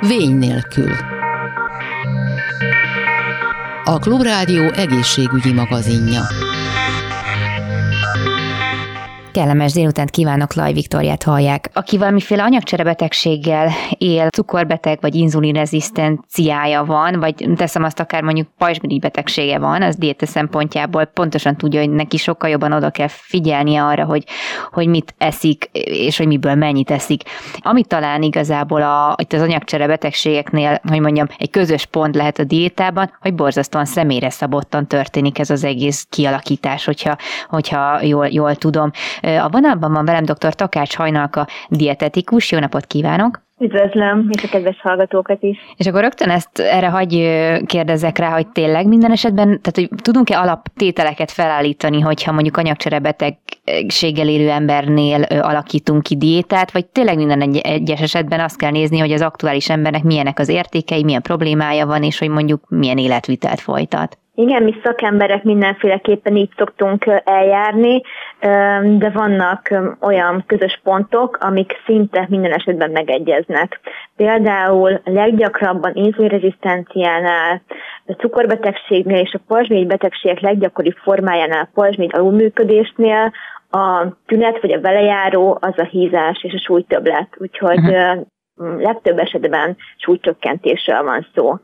Vény nélkül. A Klubrádió egészségügyi magazinja. Kellemes délutánt kívánok, Laj Viktoriát hallják. Aki valamiféle anyagcserebetegséggel él, cukorbeteg vagy inzulinrezisztenciája van, vagy teszem azt akár mondjuk pajzsmirigy betegsége van, az diéta szempontjából pontosan tudja, hogy neki sokkal jobban oda kell figyelnie arra, hogy, hogy mit eszik, és hogy miből mennyit eszik. Amit talán igazából a, itt az anyagcserebetegségeknél, hogy mondjam, egy közös pont lehet a diétában, hogy borzasztóan személyre szabottan történik ez az egész kialakítás, hogyha, hogyha jól, jól tudom. A vonalban van velem dr. Takács Hajnalka, dietetikus. Jó napot kívánok! Üdvözlöm, és a kedves hallgatókat is. És akkor rögtön ezt erre hagy kérdezzek rá, hogy tényleg minden esetben, tehát hogy tudunk-e alaptételeket felállítani, hogyha mondjuk anyagcserebetegséggel élő embernél alakítunk ki diétát, vagy tényleg minden egy, egyes esetben azt kell nézni, hogy az aktuális embernek milyenek az értékei, milyen problémája van, és hogy mondjuk milyen életvitelt folytat. Igen, mi szakemberek mindenféleképpen így szoktunk eljárni, de vannak olyan közös pontok, amik szinte minden esetben megegyeznek. Például leggyakrabban inzulinrezisztenciánál, a cukorbetegségnél és a pajzsmirigy betegségek leggyakoribb formájánál, pajzsmirigy alulműködésnél a tünet vagy a velejáró az a hízás és a súlytöblet, úgyhogy uh-huh. legtöbb esetben súlycsökkentésről van szó.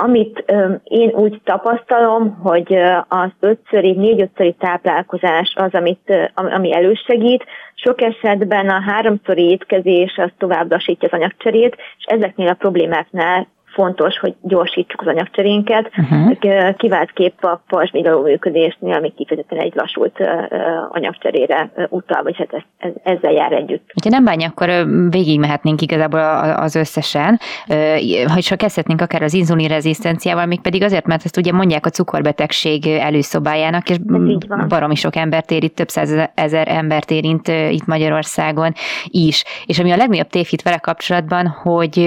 Amit én úgy tapasztalom, hogy az ötszöri, négy-ötszöri táplálkozás az, amit, ami elősegít. Sok esetben a háromszori étkezés az tovább lassítja az anyagcserét, és ezeknél a problémáknál fontos, hogy gyorsítsuk az anyagcserénket, uh-huh. kiváltképp a pajzsmiglaló működésnél, ami kifejezetten egy lassult anyagcserére utal, vagy hát ez, ezzel jár együtt. Ha nem bánja, akkor végigmehetnénk igazából az összesen, ha csak kezdhetnénk akár az inzulinrezisztenciával, még pedig azért, mert ezt ugye mondják a cukorbetegség előszobájának, és baromi sok embert érint, több százezer embert érint itt Magyarországon is. És ami a legnagyobb tévhit vele kapcsolatban, hogy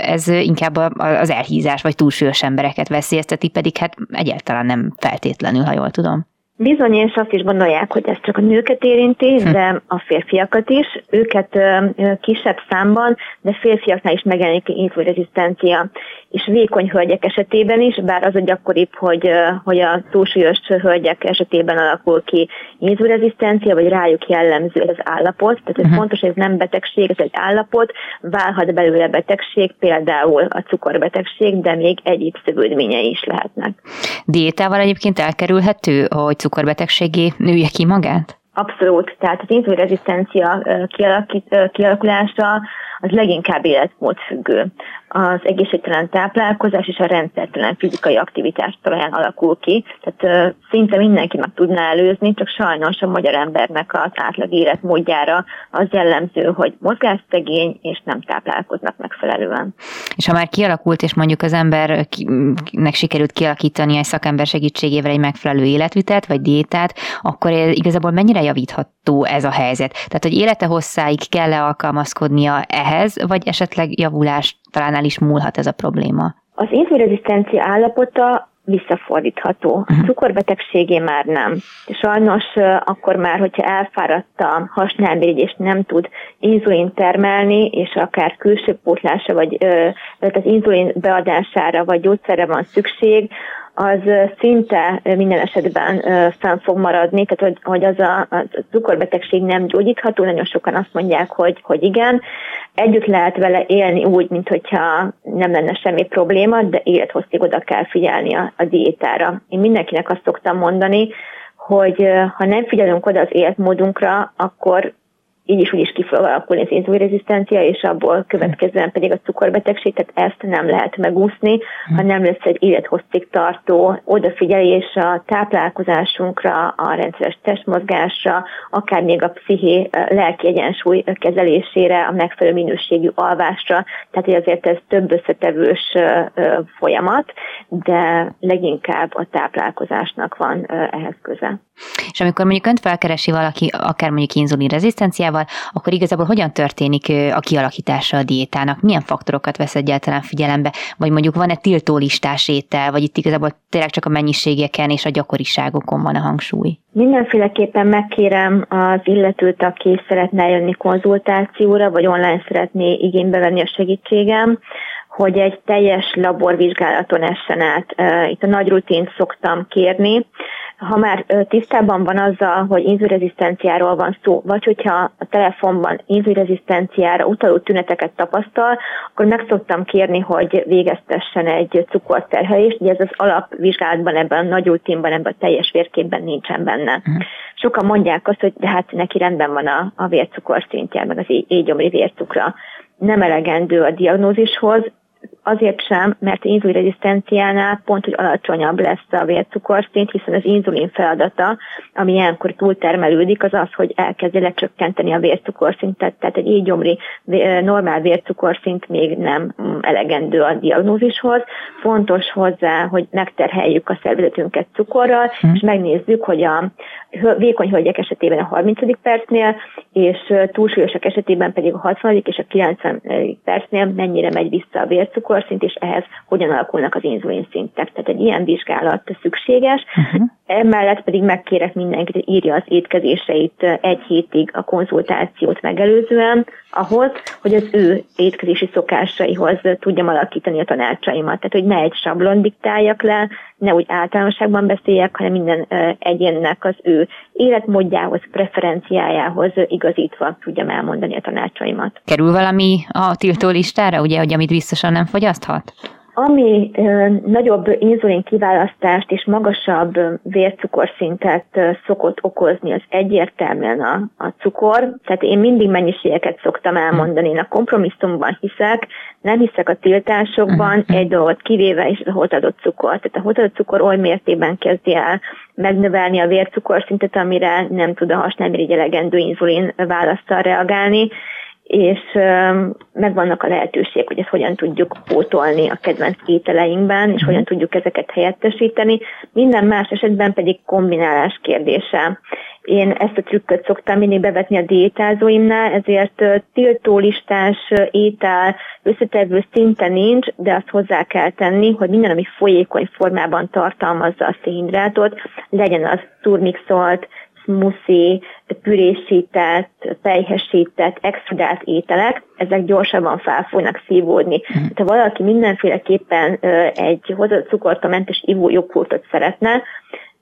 ez inkább az elhízás vagy túlsúlyos embereket veszélyezteti, pedig hát egyáltalán nem feltétlenül, ha jól tudom. Bizony, és azt is gondolják, hogy ez csak a nőket érinti, hm. de a férfiakat is. Őket kisebb számban, de férfiaknál is megjelenik infurezisztencia. És vékony hölgyek esetében is, bár az a gyakoribb, hogy, hogy a túlsúlyos hölgyek esetében alakul ki infurezisztencia, vagy rájuk jellemző ez az állapot. Tehát ez uh-huh. fontos, hogy ez nem betegség, ez egy állapot, válhat belőle betegség, például a cukorbetegség, de még egyéb szövődményei is lehetnek. Diétával egyébként elkerülhető, hogy cukorbetegségé nője ki magát? Abszolút, tehát az inzulinrezisztencia kialakulása az leginkább életmódfüggő az egészségtelen táplálkozás és a rendszertelen fizikai aktivitás talaján alakul ki. Tehát szinte mindenki meg tudná előzni, csak sajnos a magyar embernek az átlag életmódjára az jellemző, hogy mozgásszegény és nem táplálkoznak megfelelően. És ha már kialakult, és mondjuk az embernek sikerült kialakítani egy szakember segítségével egy megfelelő életvitelt vagy diétát, akkor igazából mennyire javítható ez a helyzet? Tehát, hogy élete hosszáig kell-e alkalmazkodnia ehhez, vagy esetleg javulás talán el is múlhat ez a probléma? Az inzulinrezisztencia állapota visszafordítható. A mhm. cukorbetegségé már nem. Sajnos akkor már, hogyha elfáradt a hasnyálmirigy és nem tud inzulin termelni, és akár külső pótlása, vagy az inzulin beadására, vagy gyógyszerre van szükség, az szinte minden esetben fenn fog maradni, tehát hogy, hogy az a, a cukorbetegség nem gyógyítható, nagyon sokan azt mondják, hogy, hogy igen. Együtt lehet vele élni úgy, mint hogyha nem lenne semmi probléma, de élethosszig oda kell figyelni a, a diétára. Én mindenkinek azt szoktam mondani, hogy ha nem figyelünk oda az életmódunkra, akkor így is úgy is ki fog alakulni az inzulinrezisztencia, és abból következően pedig a cukorbetegség, tehát ezt nem lehet megúszni, ha nem lesz egy élethosszig tartó odafigyelés a táplálkozásunkra, a rendszeres testmozgásra, akár még a psziché lelki egyensúly kezelésére, a megfelelő minőségű alvásra, tehát azért ez több összetevős folyamat, de leginkább a táplálkozásnak van ehhez köze. És amikor mondjuk önt felkeresi valaki, akár mondjuk inzulin rezisztenciával, akkor igazából hogyan történik a kialakítása a diétának? Milyen faktorokat vesz egyáltalán figyelembe? Vagy mondjuk van-e tiltólistás étel, vagy itt igazából tényleg csak a mennyiségeken és a gyakoriságokon van a hangsúly? Mindenféleképpen megkérem az illetőt, aki szeretne jönni konzultációra, vagy online szeretné igénybe venni a segítségem, hogy egy teljes laborvizsgálaton essen át. Itt a nagy rutint szoktam kérni. Ha már tisztában van azzal, hogy inzulinrezisztenciáról van szó, vagy hogyha a telefonban inzulinrezisztenciára utaló tüneteket tapasztal, akkor meg szoktam kérni, hogy végeztessen egy cukorterhelést, ugye ez az alapvizsgálatban, ebben a nagy rutinban, ebben a teljes vérképben nincsen benne. Uh-huh. Sokan mondják azt, hogy de hát neki rendben van a, a vércukorszintje, meg az égyomri vércukra nem elegendő a diagnózishoz, azért sem, mert inzulinrezisztenciánál pont, hogy alacsonyabb lesz a vércukorszint, hiszen az inzulin feladata, ami ilyenkor túltermelődik, az az, hogy elkezdi lecsökkenteni a vércukorszintet, tehát egy ígyomri normál vércukorszint még nem elegendő a diagnózishoz. Fontos hozzá, hogy megterheljük a szervezetünket cukorral, hmm. és megnézzük, hogy a vékony hölgyek esetében a 30. percnél, és túlsúlyosak esetében pedig a 60. és a 90. percnél mennyire megy vissza a vércukorszint, és ehhez hogyan alakulnak az inzulin szintek. Tehát egy ilyen vizsgálat szükséges. Uh-huh. Emellett pedig megkérek mindenkit, hogy írja az étkezéseit egy hétig a konzultációt megelőzően, ahhoz, hogy az ő étkezési szokásaihoz tudjam alakítani a tanácsaimat. Tehát, hogy ne egy sablon diktáljak le, ne úgy általánosságban beszéljek, hanem minden egyénnek az ő életmódjához, preferenciájához igazítva tudjam elmondani a tanácsaimat. Kerül valami a tiltó listára, ugye, hogy amit biztosan nem fogyaszthat? Ami nagyobb inzulin kiválasztást és magasabb vércukorszintet szokott okozni, az egyértelműen a, a cukor. Tehát én mindig mennyiségeket szoktam elmondani. Én a kompromisszumban hiszek, nem hiszek a tiltásokban, uh-huh. egy dolgot kivéve is a hozadott cukor. Tehát a hozadott cukor oly mértékben kezdi el megnövelni a vércukorszintet, amire nem tud a hasnálmirigy elegendő inzulin választal reagálni, és megvannak a lehetőség, hogy ezt hogyan tudjuk pótolni a kedvenc ételeinkben, és hogyan tudjuk ezeket helyettesíteni. Minden más esetben pedig kombinálás kérdése. Én ezt a trükköt szoktam mindig bevetni a diétázóimnál, ezért tiltólistás étel összetevő szinte nincs, de azt hozzá kell tenni, hogy minden, ami folyékony formában tartalmazza a szénhidrátot, legyen az turmixolt, smuszi, pürésített, pejhesített, extrudált ételek, ezek gyorsabban fel fognak szívódni. Mm. Ha valaki mindenféleképpen egy hozott cukortamentes ivójoghurtot szeretne,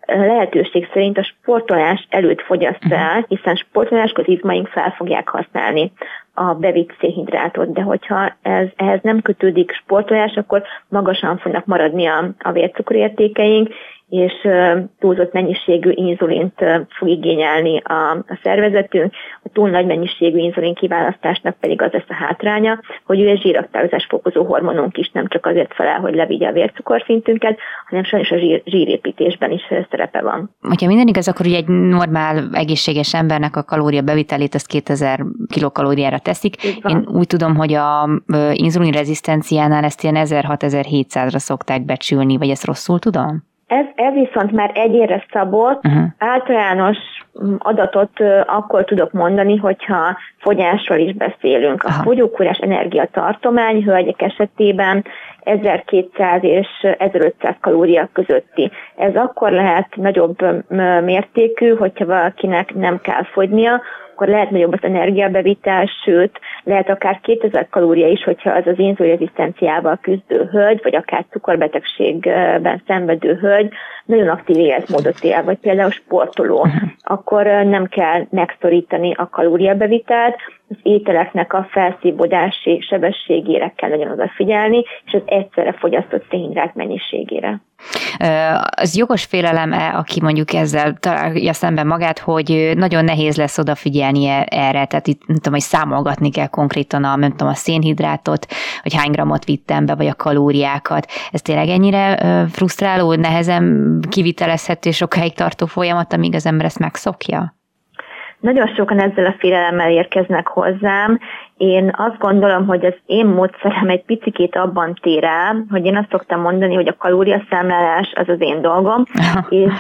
lehetőség szerint a sportolás előtt fogyaszt el, hiszen sportoláskor az izmaink fel fogják használni a bevitt szénhidrátot, de hogyha ez, ehhez nem kötődik sportolás, akkor magasan fognak maradni a, a vércukorértékeink, és túlzott mennyiségű inzulint fog igényelni a, a szervezetünk. A túl nagy mennyiségű inzulin kiválasztásnak pedig az lesz a hátránya, hogy ő egy zsíraktározás fokozó hormonunk is nem csak azért felel, hogy levigye a vércukorszintünket, hanem sajnos a zsír, zsírépítésben is szerepe van. Ha minden igaz, akkor ugye egy normál, egészséges embernek a kalória bevitelét az 2000 kilokalóriára teszik. Én úgy tudom, hogy a inzulin rezisztenciánál ezt ilyen 1600-1700-ra szokták becsülni, vagy ezt rosszul tudom? Ez, ez viszont már egyére szabott, uh-huh. általános adatot akkor tudok mondani, hogyha fogyásról is beszélünk. A fogyókúrás energiatartomány hölgyek esetében 1200 és 1500 kalória közötti. Ez akkor lehet nagyobb mértékű, hogyha valakinek nem kell fogynia, akkor lehet nagyobb az energiabevitel, sőt, lehet akár 2000 kalória is, hogyha az az inzulinrezisztenciával küzdő hölgy, vagy akár cukorbetegségben szenvedő hölgy nagyon aktív életmódot él, vagy például sportoló, akkor nem kell megszorítani a kalóriabevitelt, az ételeknek a felszívódási sebességére kell nagyon odafigyelni, és az egyszerre fogyasztott szénhidrát mennyiségére. Az jogos félelem-e, aki mondjuk ezzel találja szemben magát, hogy nagyon nehéz lesz odafigyelni e- erre, tehát itt nem tudom, hogy számolgatni kell konkrétan a, nem tudom, a szénhidrátot, hogy hány gramot vittem be, vagy a kalóriákat. Ez tényleg ennyire frusztráló, nehezen kivitelezhető, sokáig tartó folyamat, amíg az ember ezt megszokja? Nagyon sokan ezzel a félelemmel érkeznek hozzám, Én azt gondolom, hogy az én módszerem egy picikét abban tér el, hogy én azt szoktam mondani, hogy a kalóriaszámlálás az az én dolgom, és,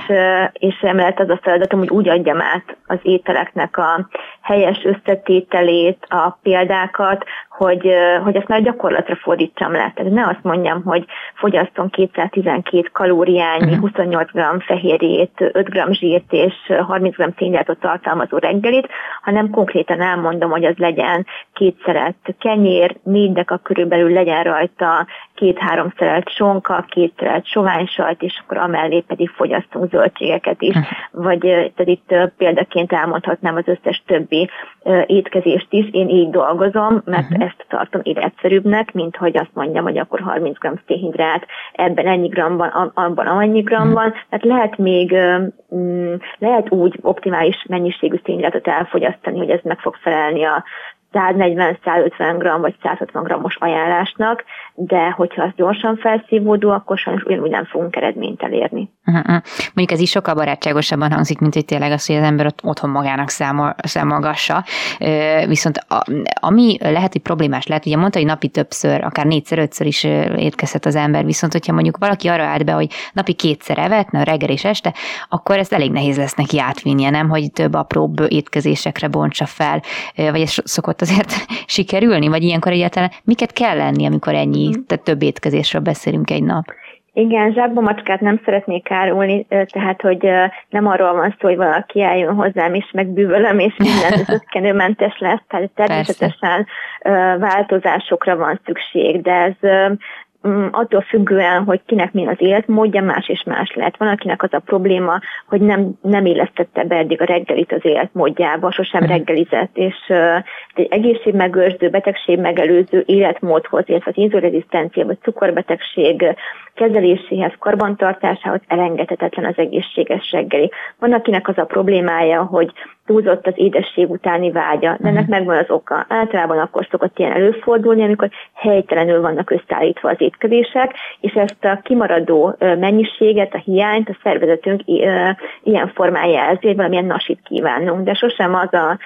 és emellett az a feladatom, hogy úgy adjam át az ételeknek a helyes összetételét, a példákat, hogy, hogy ezt már gyakorlatra fordítsam le. Tehát ne azt mondjam, hogy fogyasztom 212 kalóriányi, 28 g fehérjét, 5 g zsírt és 30 g szénhidrátot tartalmazó reggelit, hanem konkrétan elmondom, hogy az legyen két szeret kenyér, négy deka körülbelül legyen rajta két-három szeret sonka, két szeret soványsalt, és akkor amellé pedig fogyasztunk zöldségeket is. Vagy tehát itt példaként elmondhatnám az összes többi étkezést is. Én így dolgozom, mert uh-huh. ezt tartom életszerűbbnek, mint hogy azt mondjam, hogy akkor 30 g szénhidrát, ebben ennyi gram van, abban annyi gram van. Tehát lehet még, mm, lehet úgy optimális mennyiségű szénhidrátot elfogyasztani, hogy ez meg fog felelni a 140-150 g vagy 160 g-os ajánlásnak, de hogyha az gyorsan felszívódó, akkor sajnos ugyanúgy nem fogunk eredményt elérni. Uh-huh. Mondjuk ez is sokkal barátságosabban hangzik, mint hogy tényleg az, hogy az ember ott otthon magának számol, számolgassa. Viszont a, ami lehet, hogy problémás lehet, ugye mondta, hogy napi többször, akár négyszer, ötször is étkezhet az ember, viszont hogyha mondjuk valaki arra állt be, hogy napi kétszer evetne, reggel és este, akkor ez elég nehéz lesz neki átvinnie, nem, hogy több apróbb étkezésekre bontsa fel, vagy ez szokott azért sikerülni, vagy ilyenkor egyáltalán miket kell lenni, amikor ennyi, mm. tehát több étkezésről beszélünk egy nap? Igen, zsákba macskát nem szeretnék árulni, tehát hogy nem arról van szó, hogy valaki eljön hozzám, és megbűvölöm, és minden zöggenőmentes lesz, tehát természetesen Persze. változásokra van szükség, de ez attól függően, hogy kinek mi az életmódja, más és más lehet. Van, akinek az a probléma, hogy nem, nem illesztette be eddig a reggelit az életmódjába, sosem uh reggelizett, és egy egészségmegőrző, betegségmegelőző életmódhoz, illetve az inzulinrezisztencia vagy cukorbetegség kezeléséhez, karbantartásához elengedhetetlen az egészséges reggeli. Van, akinek az a problémája, hogy túlzott az édesség utáni vágya, de ennek uh-huh. megvan az oka. Általában akkor szokott ilyen előfordulni, amikor helytelenül vannak összeállítva az étkezések, és ezt a kimaradó mennyiséget, a hiányt a szervezetünk ilyen formán jelzi, hogy valamilyen nasit kívánunk, de sosem az a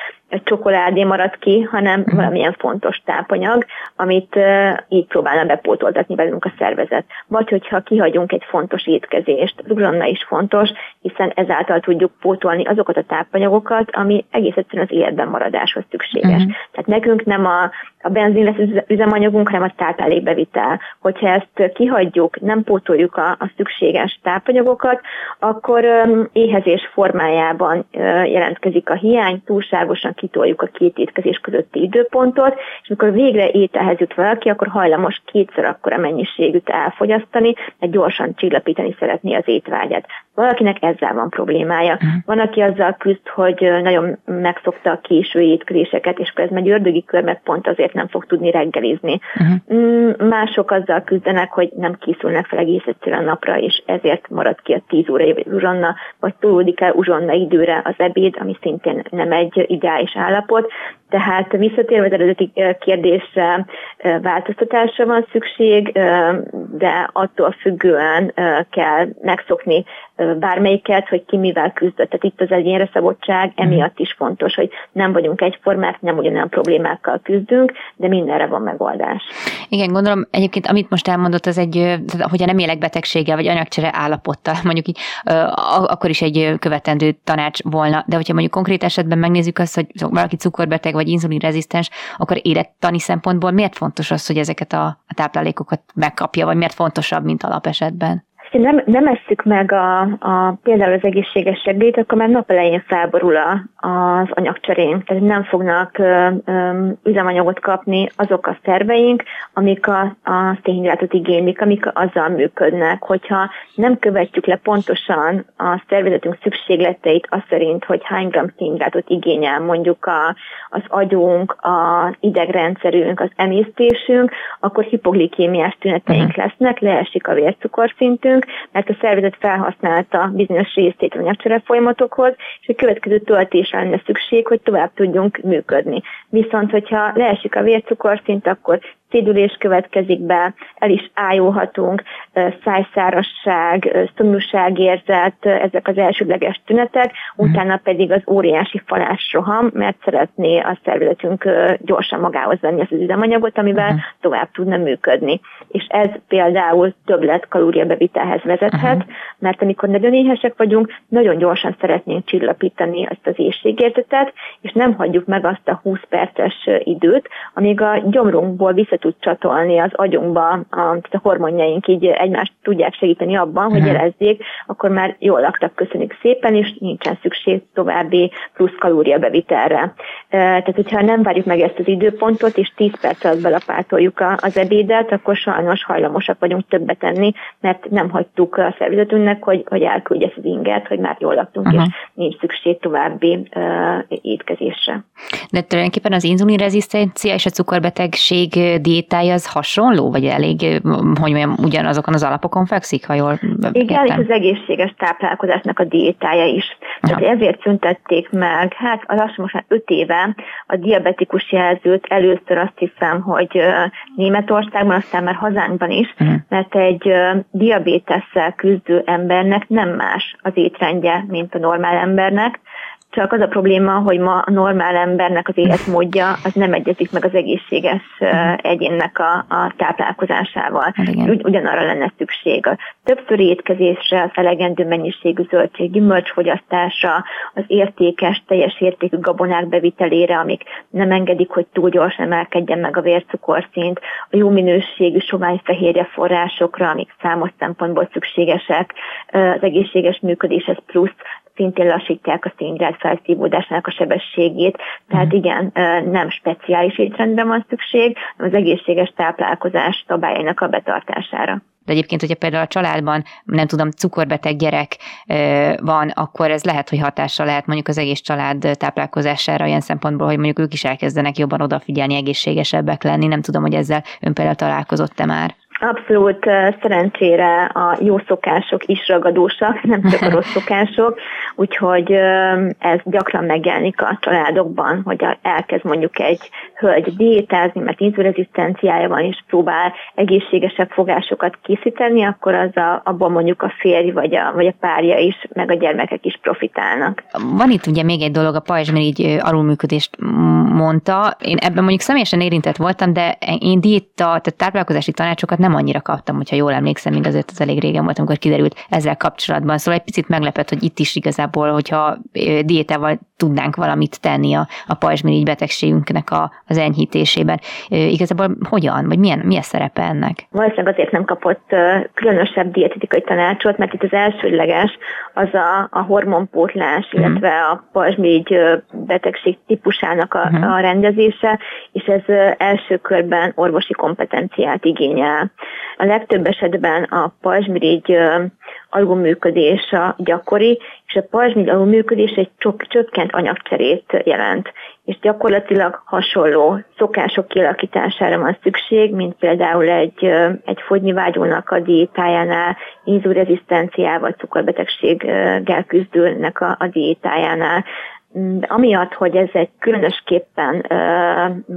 csokoládé marad ki, hanem uh-huh. valamilyen fontos tápanyag, amit uh, így próbálna bepótoltatni velünk a szervezet. Vagy hogyha kihagyunk egy fontos étkezést, az uzsonna is fontos, hiszen ezáltal tudjuk pótolni azokat a tápanyagokat, ami egész egyszerűen az életben maradáshoz szükséges. Uh-huh. Tehát nekünk nem a, a benzin lesz üzemanyagunk, hanem a táplálékbevitel. Hogyha ezt kihagyjuk, nem pótoljuk a, a szükséges tápanyagokat, akkor um, éhezés formájában uh, jelentkezik a hiány, túlságosan kitoljuk a két étkezés közötti időpontot, és amikor végre ételhez jut valaki, akkor hajlamos kétszer akkora mennyiségűt elfogyasztani, mert gyorsan csillapítani szeretné az étvágyat. Valakinek ezzel van problémája. Uh-huh. Van, aki azzal küzd, hogy nagyon megszokta a késő étkezéseket, és akkor ez megy ördögi kör, mert pont azért nem fog tudni reggelizni. Uh-huh. Mások azzal küzdenek, hogy nem készülnek fel egész egyszerűen napra, és ezért marad ki a 10 órai uzsonna, vagy tolódik el uzsonna időre az ebéd, ami szintén nem egy ideális állapot. Tehát visszatérve az eredeti kérdésre változtatásra van szükség, de attól függően kell megszokni bármelyiket, hogy ki mivel küzdött. Tehát itt az egyénre szabottság mhm. emiatt is fontos, hogy nem vagyunk egyformák, nem ugyanolyan problémákkal küzdünk, de mindenre van megoldás. Igen, gondolom egyébként, amit most elmondott, az egy, hogyha nem élek betegséggel, vagy anyagcsere állapottal, mondjuk így, akkor is egy követendő tanács volna, de hogyha mondjuk konkrét esetben megnézzük azt, hogy valaki cukorbeteg vagy inzulinrezisztens, akkor élettani szempontból miért fontos az, hogy ezeket a, a táplálékokat megkapja, vagy miért fontosabb, mint alapesetben? Ha nem, nem esszük meg a, a, például az egészséges segélyt, akkor már nap elején felborul a, az anyagcserén. Tehát nem fognak ö, ö, üzemanyagot kapni azok a szerveink, amik a, a szénhidrátot igénylik, amik azzal működnek. Hogyha nem követjük le pontosan a szervezetünk szükségleteit az szerint, hogy hány gram szénhidrátot igényel mondjuk a, az agyunk, az idegrendszerünk, az emésztésünk, akkor hipoglikémiás tüneteink uh-huh. lesznek, leesik a vércukorszintünk, teszünk, mert a szervezet felhasználta bizonyos részét a nyakcsere folyamatokhoz, és a következő töltésre lenne szükség, hogy tovább tudjunk működni. Viszont, hogyha leesik a vércukorszint, akkor szédülés következik be, el is ájulhatunk, szájszárasság, szomjúságérzet, ezek az elsődleges tünetek, mhm. utána pedig az óriási falásroham, mert szeretné a szervezetünk gyorsan magához venni az üzemanyagot, amivel uh-huh. tovább tudna működni. És ez például többlet kalóriabevitelhez vezethet, uh-huh. mert amikor nagyon éhesek vagyunk, nagyon gyorsan szeretnénk csillapítani azt az éjségérzetet, és nem hagyjuk meg azt a 20 perces időt, amíg a gyomrunkból vissza tud csatolni az agyunkba a, a hormonjaink így egymást tudják segíteni abban, hogy jelezzék, akkor már jól laktak, köszönjük szépen, és nincsen szükség további plusz kalóriabevitelre. Tehát, hogyha nem várjuk meg ezt az időpontot, és 10 perc alatt belapátoljuk az ebédet, akkor sajnos hajlamosak vagyunk többet tenni, mert nem hagytuk a szervezetünknek, hogy, hogy elküldje ezt az inget, hogy már jól laktunk, uh-huh. és nincs szükség további uh, étkezésre. De tulajdonképpen az inzulinrezisztencia és a cukorbetegség diétája az hasonló, vagy elég, hogy mondjam, ugyanazokon az alapokon fekszik, ha jól Igen, és az egészséges táplálkozásnak a diétája is. Tehát Aha. ezért szüntették meg, hát lassan most már öt éve a diabetikus jelzőt először azt hiszem, hogy Németországban, aztán már hazánkban is, uh-huh. mert egy diabétesszel küzdő embernek nem más az étrendje, mint a normál embernek, csak az a probléma, hogy ma a normál embernek az életmódja az nem egyezik meg az egészséges egyénnek a, a táplálkozásával. Ugy, ugyanarra lenne szükség. A többszöri étkezésre, az elegendő mennyiségű zöldség, gyümölcsfogyasztásra, az értékes, teljes értékű gabonák bevitelére, amik nem engedik, hogy túl gyorsan emelkedjen meg a vércukorszint, a jó minőségű sovány fehérje forrásokra, amik számos szempontból szükségesek, az egészséges működéshez plusz szintén lassítják a szénhidrát felszívódásnak a sebességét, tehát mhm. igen, nem speciális étrendben van szükség, hanem az egészséges táplálkozás szabályainak a betartására. De egyébként, hogyha például a családban, nem tudom, cukorbeteg gyerek van, akkor ez lehet, hogy hatással lehet mondjuk az egész család táplálkozására olyan szempontból, hogy mondjuk ők is elkezdenek jobban odafigyelni, egészségesebbek lenni. Nem tudom, hogy ezzel ön például találkozott-e már. Abszolút szerencsére a jó szokások is ragadósak, nem csak a rossz szokások, úgyhogy ez gyakran megjelenik a családokban, hogy elkezd mondjuk egy hölgy diétázni, mert inzulirezisztenciája van, és próbál egészségesebb fogásokat készíteni, akkor az a, abban mondjuk a férj vagy a, vagy a párja is, meg a gyermekek is profitálnak. Van itt ugye még egy dolog, a pajzsmirigy alulműködést mondta. Én ebben mondjuk személyesen érintett voltam, de én diéta, tehát táplálkozási tanácsokat nem annyira kaptam, hogyha jól emlékszem, mind azért az elég régen volt, amikor kiderült ezzel kapcsolatban. Szóval egy picit meglepett, hogy itt is igazából, hogyha diétával tudnánk valamit tenni a, a pajzsmirigy betegségünknek a, az enyhítésében. Igazából hogyan, vagy milyen, milyen szerepe ennek? Valószínűleg azért nem kapott különösebb dietetikai tanácsot, mert itt az elsődleges az a, a hormonpótlás, uh-huh. illetve a pajzsmirigy betegség típusának a, uh-huh. a rendezése, és ez első körben orvosi kompetenciát igényel. A legtöbb esetben a pajzsmirigy alulműködés a gyakori, és a pajzsmirigy alulműködés egy csökkent anyagcserét jelent, és gyakorlatilag hasonló szokások kialakítására van szükség, mint például egy, egy fogynivágyónak a diétájánál, inzulrezisztenciával, cukorbetegséggel küzdőnek a, a diétájánál. De amiatt, hogy ez egy különösképpen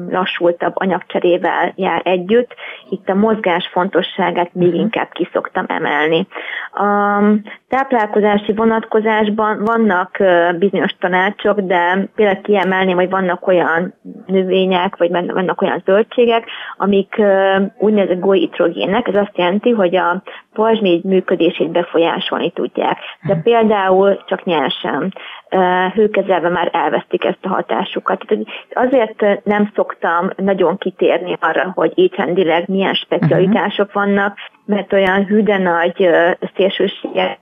lassultabb anyagcserével jár együtt, itt a mozgás fontosságát még mhm. inkább kiszoktam emelni. A táplálkozási vonatkozásban vannak bizonyos tanácsok, de például kiemelném, hogy vannak olyan növények, vagy vannak olyan zöldségek, amik úgynevezett goitrogének, ez azt jelenti, hogy a pajzsmirigy működését befolyásolni tudják. De mhm. például csak nyersen hőkezelve már elvesztik ezt a hatásukat. Azért nem szoktam nagyon kitérni arra, hogy étrendileg milyen specialitások vannak, mert olyan hűde nagy szélsőségek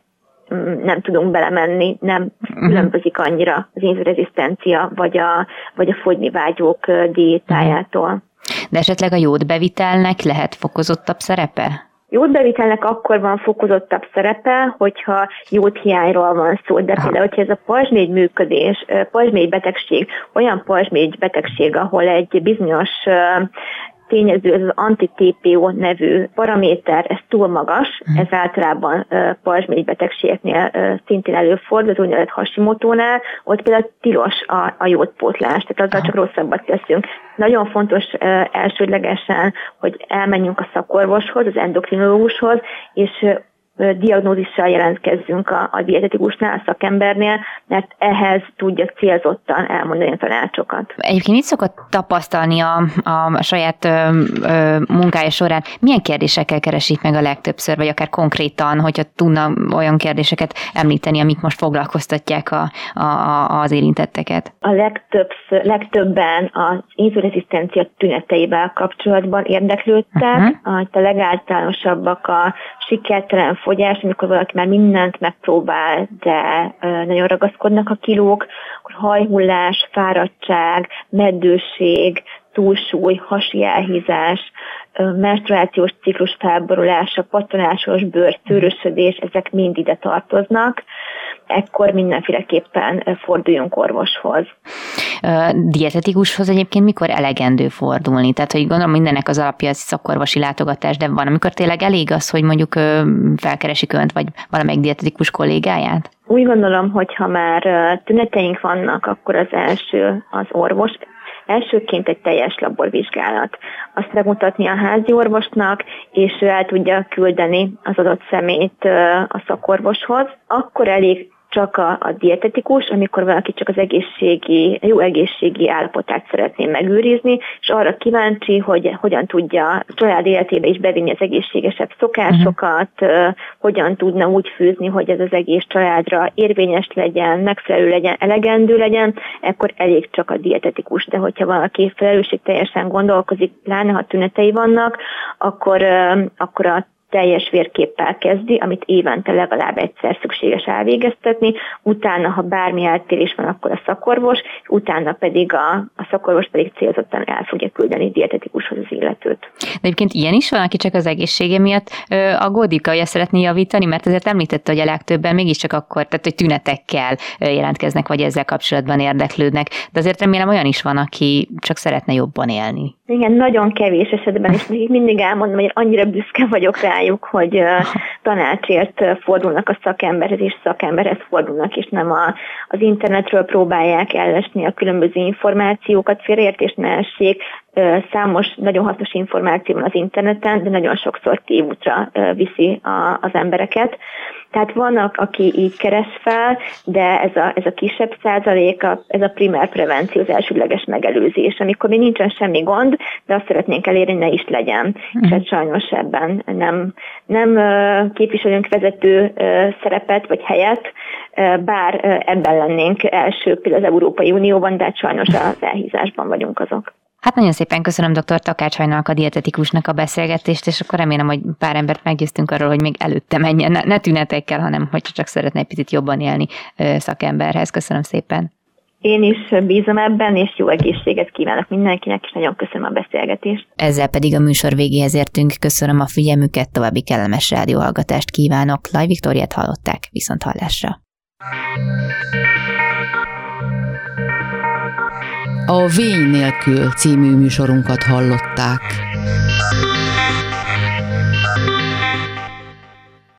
mm, nem tudunk belemenni, nem mhm. különbözik annyira az inzurezisztencia vagy a, vagy a fogyni vágyók diétájától. De esetleg a jódbevitelnek lehet fokozottabb szerepe? Jódbevitelnek akkor van fokozottabb szerepe, hogyha jódhiányról van szó, de például, hogyha ez a pajzsmégy működés, pajzsmégy betegség, olyan pajzsmégy betegség, ahol egy bizonyos tényező, ez az anti-TPO nevű paraméter, ez túl magas, mhm. ez általában pajzsmirigy betegségeknél szintén előfordul, az úgynevezett Hashimoto-nál, ott például tilos a, a jódpótlás, tehát azzal csak rosszabbat teszünk. Nagyon fontos elsődlegesen, hogy elmenjünk a szakorvoshoz, az endokrinológushoz, és diagnózissal jelentkezzünk a, a dietetikusnál, a szakembernél, mert ehhez tudja célzottan elmondani a tanácsokat. Egyébként mit szokott tapasztalni a, a saját ö, ö, munkája során? Milyen kérdésekkel keresik meg a legtöbbször, vagy akár konkrétan, hogyha tudna olyan kérdéseket említeni, amik most foglalkoztatják a, a, az érintetteket? A legtöbbször, legtöbben az inzulinrezisztencia tüneteivel kapcsolatban érdeklődtek, uh-huh. a legáltalánosabbak a sikertelen fogyás, amikor valaki már mindent megpróbál, de nagyon ragaszkodnak a kilók, akkor hajhullás, fáradtság, meddőség, túlsúly, hasi elhízás, menstruációs ciklus felborulása, patonásos bőr, szőrösödés, ezek mind ide tartoznak. Ekkor mindenféleképpen forduljunk orvoshoz. Dietetikushoz egyébként mikor elegendő fordulni? Tehát, hogy gondolom mindennek az alapja az szakorvosi látogatás, de van, amikor tényleg elég az, hogy mondjuk felkeresik önt, vagy valamelyik dietetikus kollégáját? Úgy gondolom, hogy ha már tüneteink vannak, akkor az első az orvos, Elsőként egy teljes laborvizsgálat. Azt megmutatni a házi orvosnak, és ő el tudja küldeni az adott szemét a szakorvoshoz. Akkor elég csak a, a dietetikus, amikor valaki csak az egészségi, jó egészségi állapotát szeretné megőrizni, és arra kíváncsi, hogy hogyan tudja a család életébe is bevinni az egészségesebb szokásokat, uh-huh. hogyan tudna úgy fűzni, hogy ez az egész családra érvényes legyen, megfelelő legyen, elegendő legyen, akkor elég csak a dietetikus. De hogyha valaki felelősségteljesen gondolkozik, pláne ha tünetei vannak, akkor, akkor a teljes vérképpel kezdi, amit évente legalább egyszer szükséges elvégeztetni, utána, ha bármi eltérés van, akkor a szakorvos, utána pedig a, a szakorvos pedig célzottan el fogja küldeni dietetikushoz az illetőt. De egyébként ilyen is van, aki csak az egészsége miatt aggódik, hogy ezt szeretné javítani, mert azért említette, hogy a legtöbben mégiscsak akkor, tehát hogy tünetekkel jelentkeznek, vagy ezzel kapcsolatban érdeklődnek. De azért remélem olyan is van, aki csak szeretne jobban élni. Igen, nagyon kevés esetben, és mindig elmondom, hogy annyira büszke vagyok rájuk, hogy tanácsért fordulnak a szakemberhez, és szakemberhez fordulnak, és nem a, az internetről próbálják ellesni a különböző információkat, félreértés ne essék, számos nagyon hasznos információ van az interneten, de nagyon sokszor tévútra viszi a, az embereket. Tehát vannak, aki így keres fel, de ez a, ez a kisebb százalék, ez a primer prevenció, az elsődleges megelőzés, amikor még nincsen semmi gond, de azt szeretnénk elérni, ne is legyen. Mm. És hát sajnos ebben nem, nem képviselünk vezető szerepet vagy helyet, bár ebben lennénk elsők például az Európai Unióban, de hát sajnos az elhízásban vagyunk azok. Hát nagyon szépen köszönöm dr. Takács Hajnalak a dietetikusnak a beszélgetést, és akkor remélem, hogy pár embert meggyőztünk arról, hogy még előtte menjen, ne, ne tünetekkel, hanem hogy csak szeretne egy picit jobban élni szakemberhez. Köszönöm szépen. Én is bízom ebben, és jó egészséget kívánok mindenkinek, és nagyon köszönöm a beszélgetést. Ezzel pedig a műsor végéhez értünk. Köszönöm a figyelmüket, további kellemes rádióhallgatást kívánok. Laj Viktoriát hallották, viszont hallásra. a Vény nélkül című műsorunkat hallották.